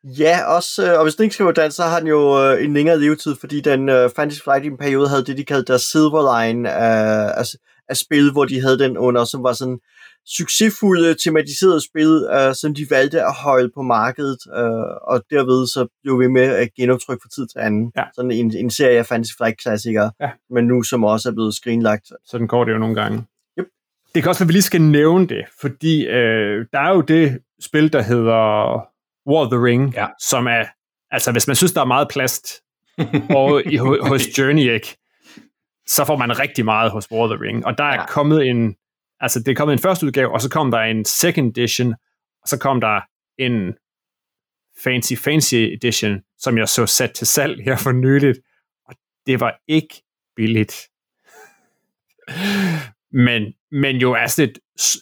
Speaker 4: Ja, også, øh, og hvis den ikke skal være dansk, så har den jo øh, en længere levetid, fordi den øh, Fantasy Flight i en periode havde det, de kaldte der Silver Line af, af, spil, hvor de havde den under, som var sådan succesfulde tematiserede spil, øh, som de valgte at holde på markedet, øh, og derved så blev vi med at genoptrykke fra tid til anden.
Speaker 2: Ja.
Speaker 4: Sådan en, en serie af Fantasy Flight-klassikere,
Speaker 2: ja.
Speaker 4: men nu som også er blevet skrinlagt.
Speaker 2: Sådan går det jo nogle gange.
Speaker 4: Yep.
Speaker 2: Det kan også være, at vi lige skal nævne det, fordi øh, der er jo det spil, der hedder War of the Ring,
Speaker 1: ja.
Speaker 2: som er, altså hvis man synes, der er meget plast og i, hos Journey, ikke, så får man rigtig meget hos War of the Ring. Og der er ja. kommet en, altså det er kommet en første udgave, og så kom der en second edition, og så kom der en fancy, fancy edition, som jeg så sat til salg her for nyligt, og det var ikke billigt. men, men jo altså et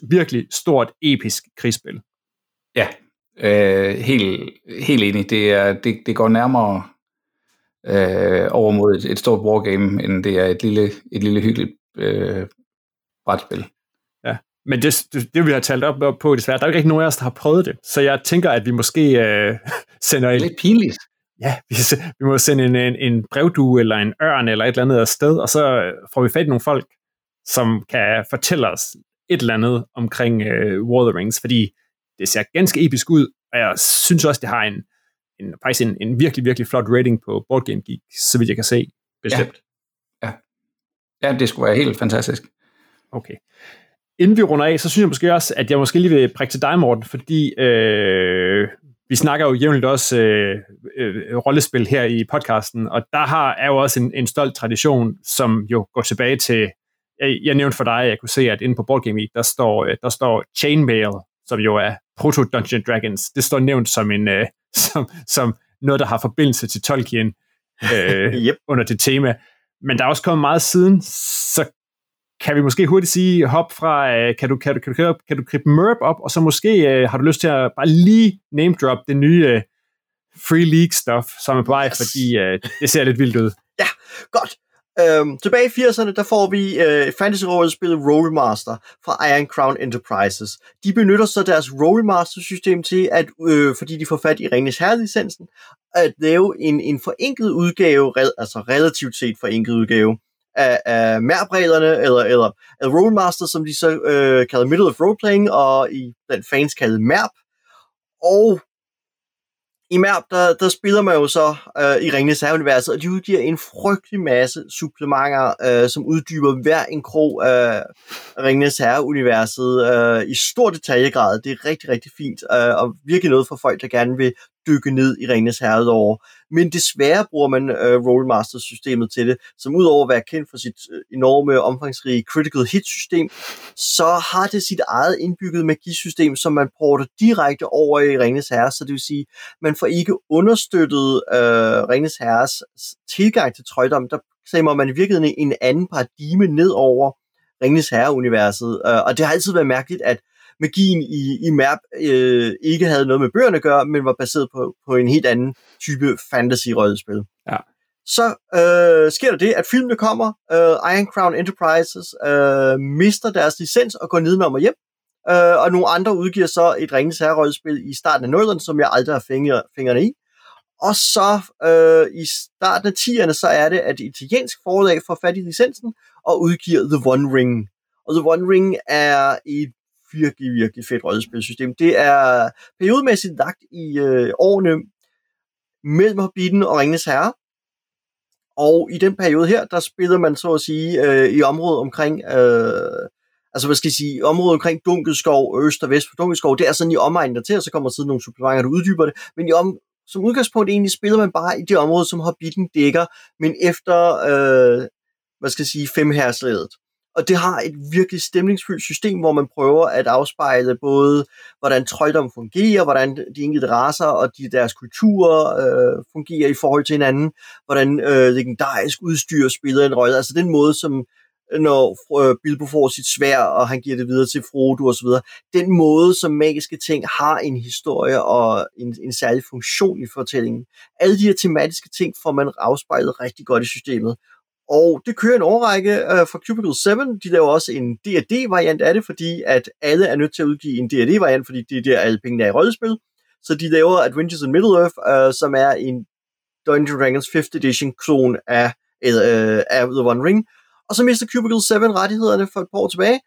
Speaker 2: virkelig stort, episk krigsspil.
Speaker 1: Ja, Øh, helt, helt enig. Det, er, det, det går nærmere øh, over mod et, et stort wargame, end det er et lille, et lille hyggeligt øh, brætspil.
Speaker 2: Ja, men det, det, det vi har talt op på desværre, der er ikke nogen af os, der har prøvet det. Så jeg tænker, at vi måske øh, sender en...
Speaker 1: Lidt pinligt.
Speaker 2: Ja, vi, vi må sende en, en, en brevdue eller en ørn eller et eller andet afsted, og så får vi fat i nogle folk, som kan fortælle os et eller andet omkring øh, War of the Rings, fordi det ser ganske episk ud, og jeg synes også, det har en, en faktisk en, en virkelig, virkelig flot rating på Board Game Geek, så vidt jeg kan se.
Speaker 1: Bestemt. Ja. ja. Ja, det skulle være helt fantastisk.
Speaker 2: Okay. Inden vi runder af, så synes jeg måske også, at jeg måske lige vil prikke til dig, Morten, fordi øh, vi snakker jo jævnligt også øh, øh, rollespil her i podcasten, og der har, er jo også en, en stolt tradition, som jo går tilbage til, jeg, jeg nævnte for dig, at jeg kunne se, at inde på Board Game Geek, der står, øh, der står Chainmail, som jo er Proto Dungeon Dragons. Det står nævnt som, en, øh, som, som noget, der har forbindelse til Tolkien øh, yep. under det tema. Men der er også kommet meget siden, så kan vi måske hurtigt sige, hop fra, øh, kan, du, kan, du, kan, du, kan du gribe Merp op, og så måske øh, har du lyst til at bare lige name drop det nye øh, Free League stuff, som er på vej, yes. fordi øh, det ser lidt vildt ud.
Speaker 4: Ja, godt. Øhm, tilbage i 80'erne, der får vi øh, fantasy-rollespillet Rollmaster fra Iron Crown Enterprises. De benytter så deres Rollmaster-system til, at øh, fordi de får fat i Ringens Herre-licensen, at lave en, en forenklet udgave, re, altså relativt set forenklet udgave, af, af mærbreglerne, eller, eller af Rollmaster, som de så øh, kalder Middle of Roleplaying, og i den fans kaldet MERP. Og i Mærp, der, der spiller man jo så øh, i Ringens Herre-universet, og de udgiver en frygtelig masse supplementer, øh, som uddyber hver en krog af Ringens Herre-universet øh, i stor detaljegrad. Det er rigtig, rigtig fint, øh, og virkelig noget for folk, der gerne vil dykke ned i Ringens Herre over. Men desværre bruger man øh, Rollmaster-systemet til det, som udover at være kendt for sit øh, enorme, omfangsrige critical hit-system, så har det sit eget indbygget magisystem, som man porter direkte over i Ringens Herre, så det vil sige, man får ikke understøttet øh, Ringens Herres tilgang til trøjdom, der stemmer man i virkeligheden en anden paradigme ned over Ringens Herre-universet, øh, og det har altid været mærkeligt, at magien i, i MAP øh, ikke havde noget med bøgerne at gøre, men var baseret på, på en helt anden type fantasy-rollespil.
Speaker 2: Ja.
Speaker 4: Så øh, sker der det, at filmene kommer, øh, Iron Crown Enterprises øh, mister deres licens og går nedenom og hjem, øh, og nogle andre udgiver så et Ringens Herre-rollespil i starten af 0'erne, som jeg aldrig har fingre, fingrene i. Og så øh, i starten af 10'erne, så er det, at italiensk forlag får fat i licensen og udgiver The One Ring. Og The One Ring er et virkelig, virkelig fedt rollespilsystem. Det er periodemæssigt lagt i øh, årene mellem Hobbiten og Ringens Herre. Og i den periode her, der spiller man så at sige øh, i området omkring, øh, altså hvad skal jeg sige, området omkring Dunkelskov, øst og vest for Dunkelskov, det er sådan i omegnen der til, og så kommer siden nogle supplementer, der uddyber det. Men i om, som udgangspunkt egentlig spiller man bare i det område, som Hobbiten dækker, men efter, øh, hvad skal jeg sige, femherslaget. Og det har et virkelig stemningsfyldt system, hvor man prøver at afspejle både, hvordan trøjdom fungerer, hvordan de enkelte raser og de, deres kulturer øh, fungerer i forhold til hinanden, hvordan øh, legendarisk udstyr spiller en rolle. Altså den måde, som øh, når øh, Bilbo får sit svær, og han giver det videre til Frodo osv. Den måde, som magiske ting har en historie og en, en særlig funktion i fortællingen. Alle de her tematiske ting får man afspejlet rigtig godt i systemet. Og det kører en overrække øh, fra Cubicle 7. De laver også en D&D-variant af det, fordi at alle er nødt til at udgive en D&D-variant, fordi det er der, alle pengene er i rollespil. Så de laver Adventures in Middle-earth, øh, som er en Dungeons Dragons 5th edition-klon af, øh, af The One Ring. Og så mister Cubicle 7 rettighederne for et par år tilbage,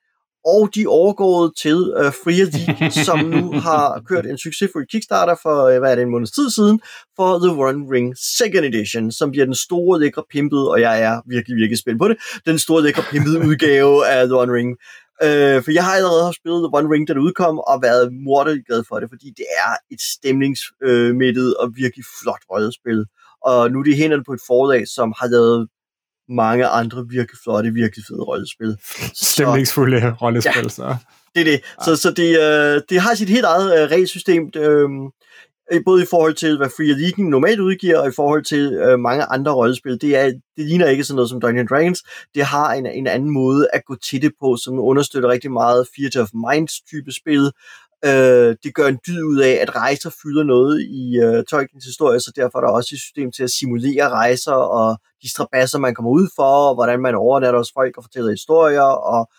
Speaker 4: og de overgået til uh, Free League, som nu har kørt en succesfuld Kickstarter for, uh, hvad er det, en måneds tid siden, for The One Ring Second Edition, som bliver den store, lækre pimpede, og jeg er virkelig, virkelig spændt på det, den store, lækre pimpede udgave af The One Ring. Uh, for jeg har allerede spillet The One Ring, da det udkom, og været morderligt glad for det, fordi det er et stemningsmættet og virkelig flot rollespil. Og nu er det hænderne på et forlag, som har lavet mange andre virkelig flotte, virkelig fede rollespil.
Speaker 2: Stemningsfulde rollespil, ja, så.
Speaker 4: Det er det. Ja. Så, så det, øh, det har sit helt eget øh, regelsystem, øh, både i forhold til, hvad Free League normalt udgiver, og i forhold til øh, mange andre rollespil. Det, er, det ligner ikke sådan noget som Dungeons Dragons. Det har en, en anden måde at gå til det på, som understøtter rigtig meget Theater of Minds type spil, Øh, det gør en dyd ud af, at rejser fylder noget i øh, Tolkiens historie, så derfor er der også et system til at simulere rejser og de strabasser, man kommer ud for, og hvordan man overnatter hos folk og fortæller historier, og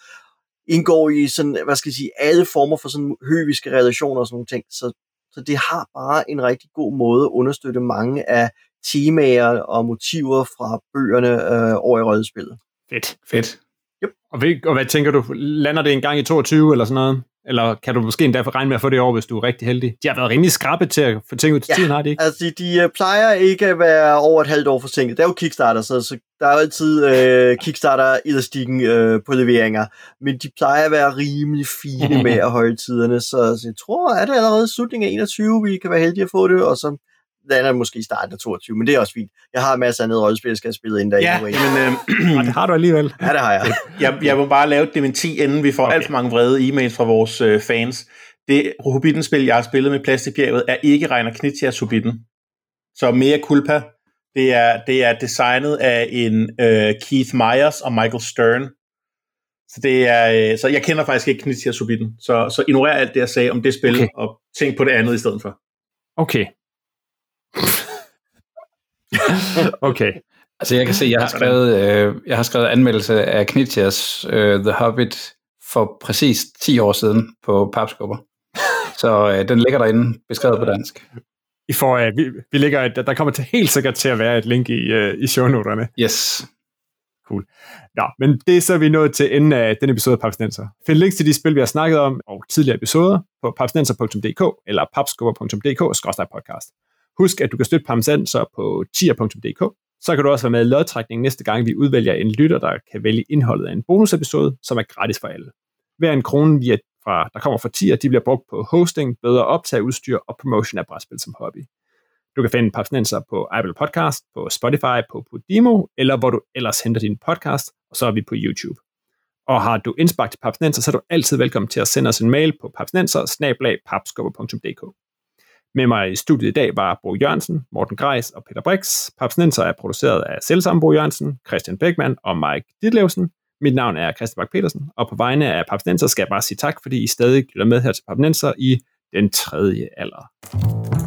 Speaker 4: indgår i sådan, hvad skal jeg sige, alle former for sådan høviske relationer og sådan nogle ting. Så, så det har bare en rigtig god måde at understøtte mange af temaer og motiver fra bøgerne øh, over i rødspillet.
Speaker 2: Fedt.
Speaker 1: Fedt.
Speaker 2: Yep. Og, ved, og hvad tænker du, lander det en gang i 22 eller sådan noget? Eller kan du måske endda regne med at få det over, hvis du er rigtig heldig? De har været rimelig skrappe til at få ting ud til ja, tiden, har de ikke?
Speaker 4: altså de, de uh, plejer ikke at være over et halvt år forsinket. Det er jo Kickstarter, så, så der er jo altid uh, Kickstarter-elastikken uh, på leveringer. Men de plejer at være rimelig fine med at holde tiderne, så, så jeg tror, at det allerede slutningen af 21, vi kan være heldige at få det, og så lander måske i starten af 22, men det er også fint. Jeg har masser af andet rollespil, jeg skal have spillet inden der.
Speaker 3: Ja, men, øh,
Speaker 2: det har du alligevel.
Speaker 4: Ja, det har jeg.
Speaker 3: jeg, jeg må bare lave et dementi, inden vi får okay. alt for mange vrede e-mails fra vores øh, fans. Det Hobbiten-spil, jeg har spillet med Plastikbjerget, er ikke Reiner Knitias Hobbiten. Så mere culpa. Det er, det er designet af en øh, Keith Myers og Michael Stern. Så, det er, øh, så jeg kender faktisk ikke Knitias Hobbiten. Så, så ignorer alt det, jeg sagde om det spil, okay. og tænk på det andet i stedet for.
Speaker 2: Okay, okay.
Speaker 1: Altså jeg kan se, jeg har skrevet, øh, jeg har skrevet anmeldelse af Knitias øh, The Hobbit for præcis 10 år siden på papskubber. Så øh, den ligger derinde, beskrevet på dansk.
Speaker 2: I får, øh, vi, vi ligger, et, der kommer til helt sikkert til at være et link i, øh, i shownoterne.
Speaker 1: Yes.
Speaker 2: Cool. Nå, men det er så vi nået til enden af den episode af Papsnenser. Find links til de spil, vi har snakket om, og tidligere episoder på papsnenser.dk eller papskubber.dk-podcast. Husk, at du kan støtte Parmesanser på tier.dk. Så kan du også være med i lodtrækningen næste gang, vi udvælger en lytter, der kan vælge indholdet af en bonusepisode, som er gratis for alle. Hver en krone, via, fra, der kommer fra tier, de bliver brugt på hosting, bedre optageudstyr og promotion af brætspil som hobby. Du kan finde Papsnenser på Apple Podcast, på Spotify, på Podimo, eller hvor du ellers henter din podcast, og så er vi på YouTube. Og har du indspark til Papsnenser, så er du altid velkommen til at sende os en mail på papsnenser med mig i studiet i dag var Bo Jørgensen, Morten Greis og Peter Brix. Papsnenser er produceret af selvsamme Bo Jørgensen, Christian Beckmann og Mike Ditlevsen. Mit navn er Christian Bak petersen og på vegne af Papsnenser skal jeg bare sige tak, fordi I stadig lytter med her til Papsnenser i den tredje alder.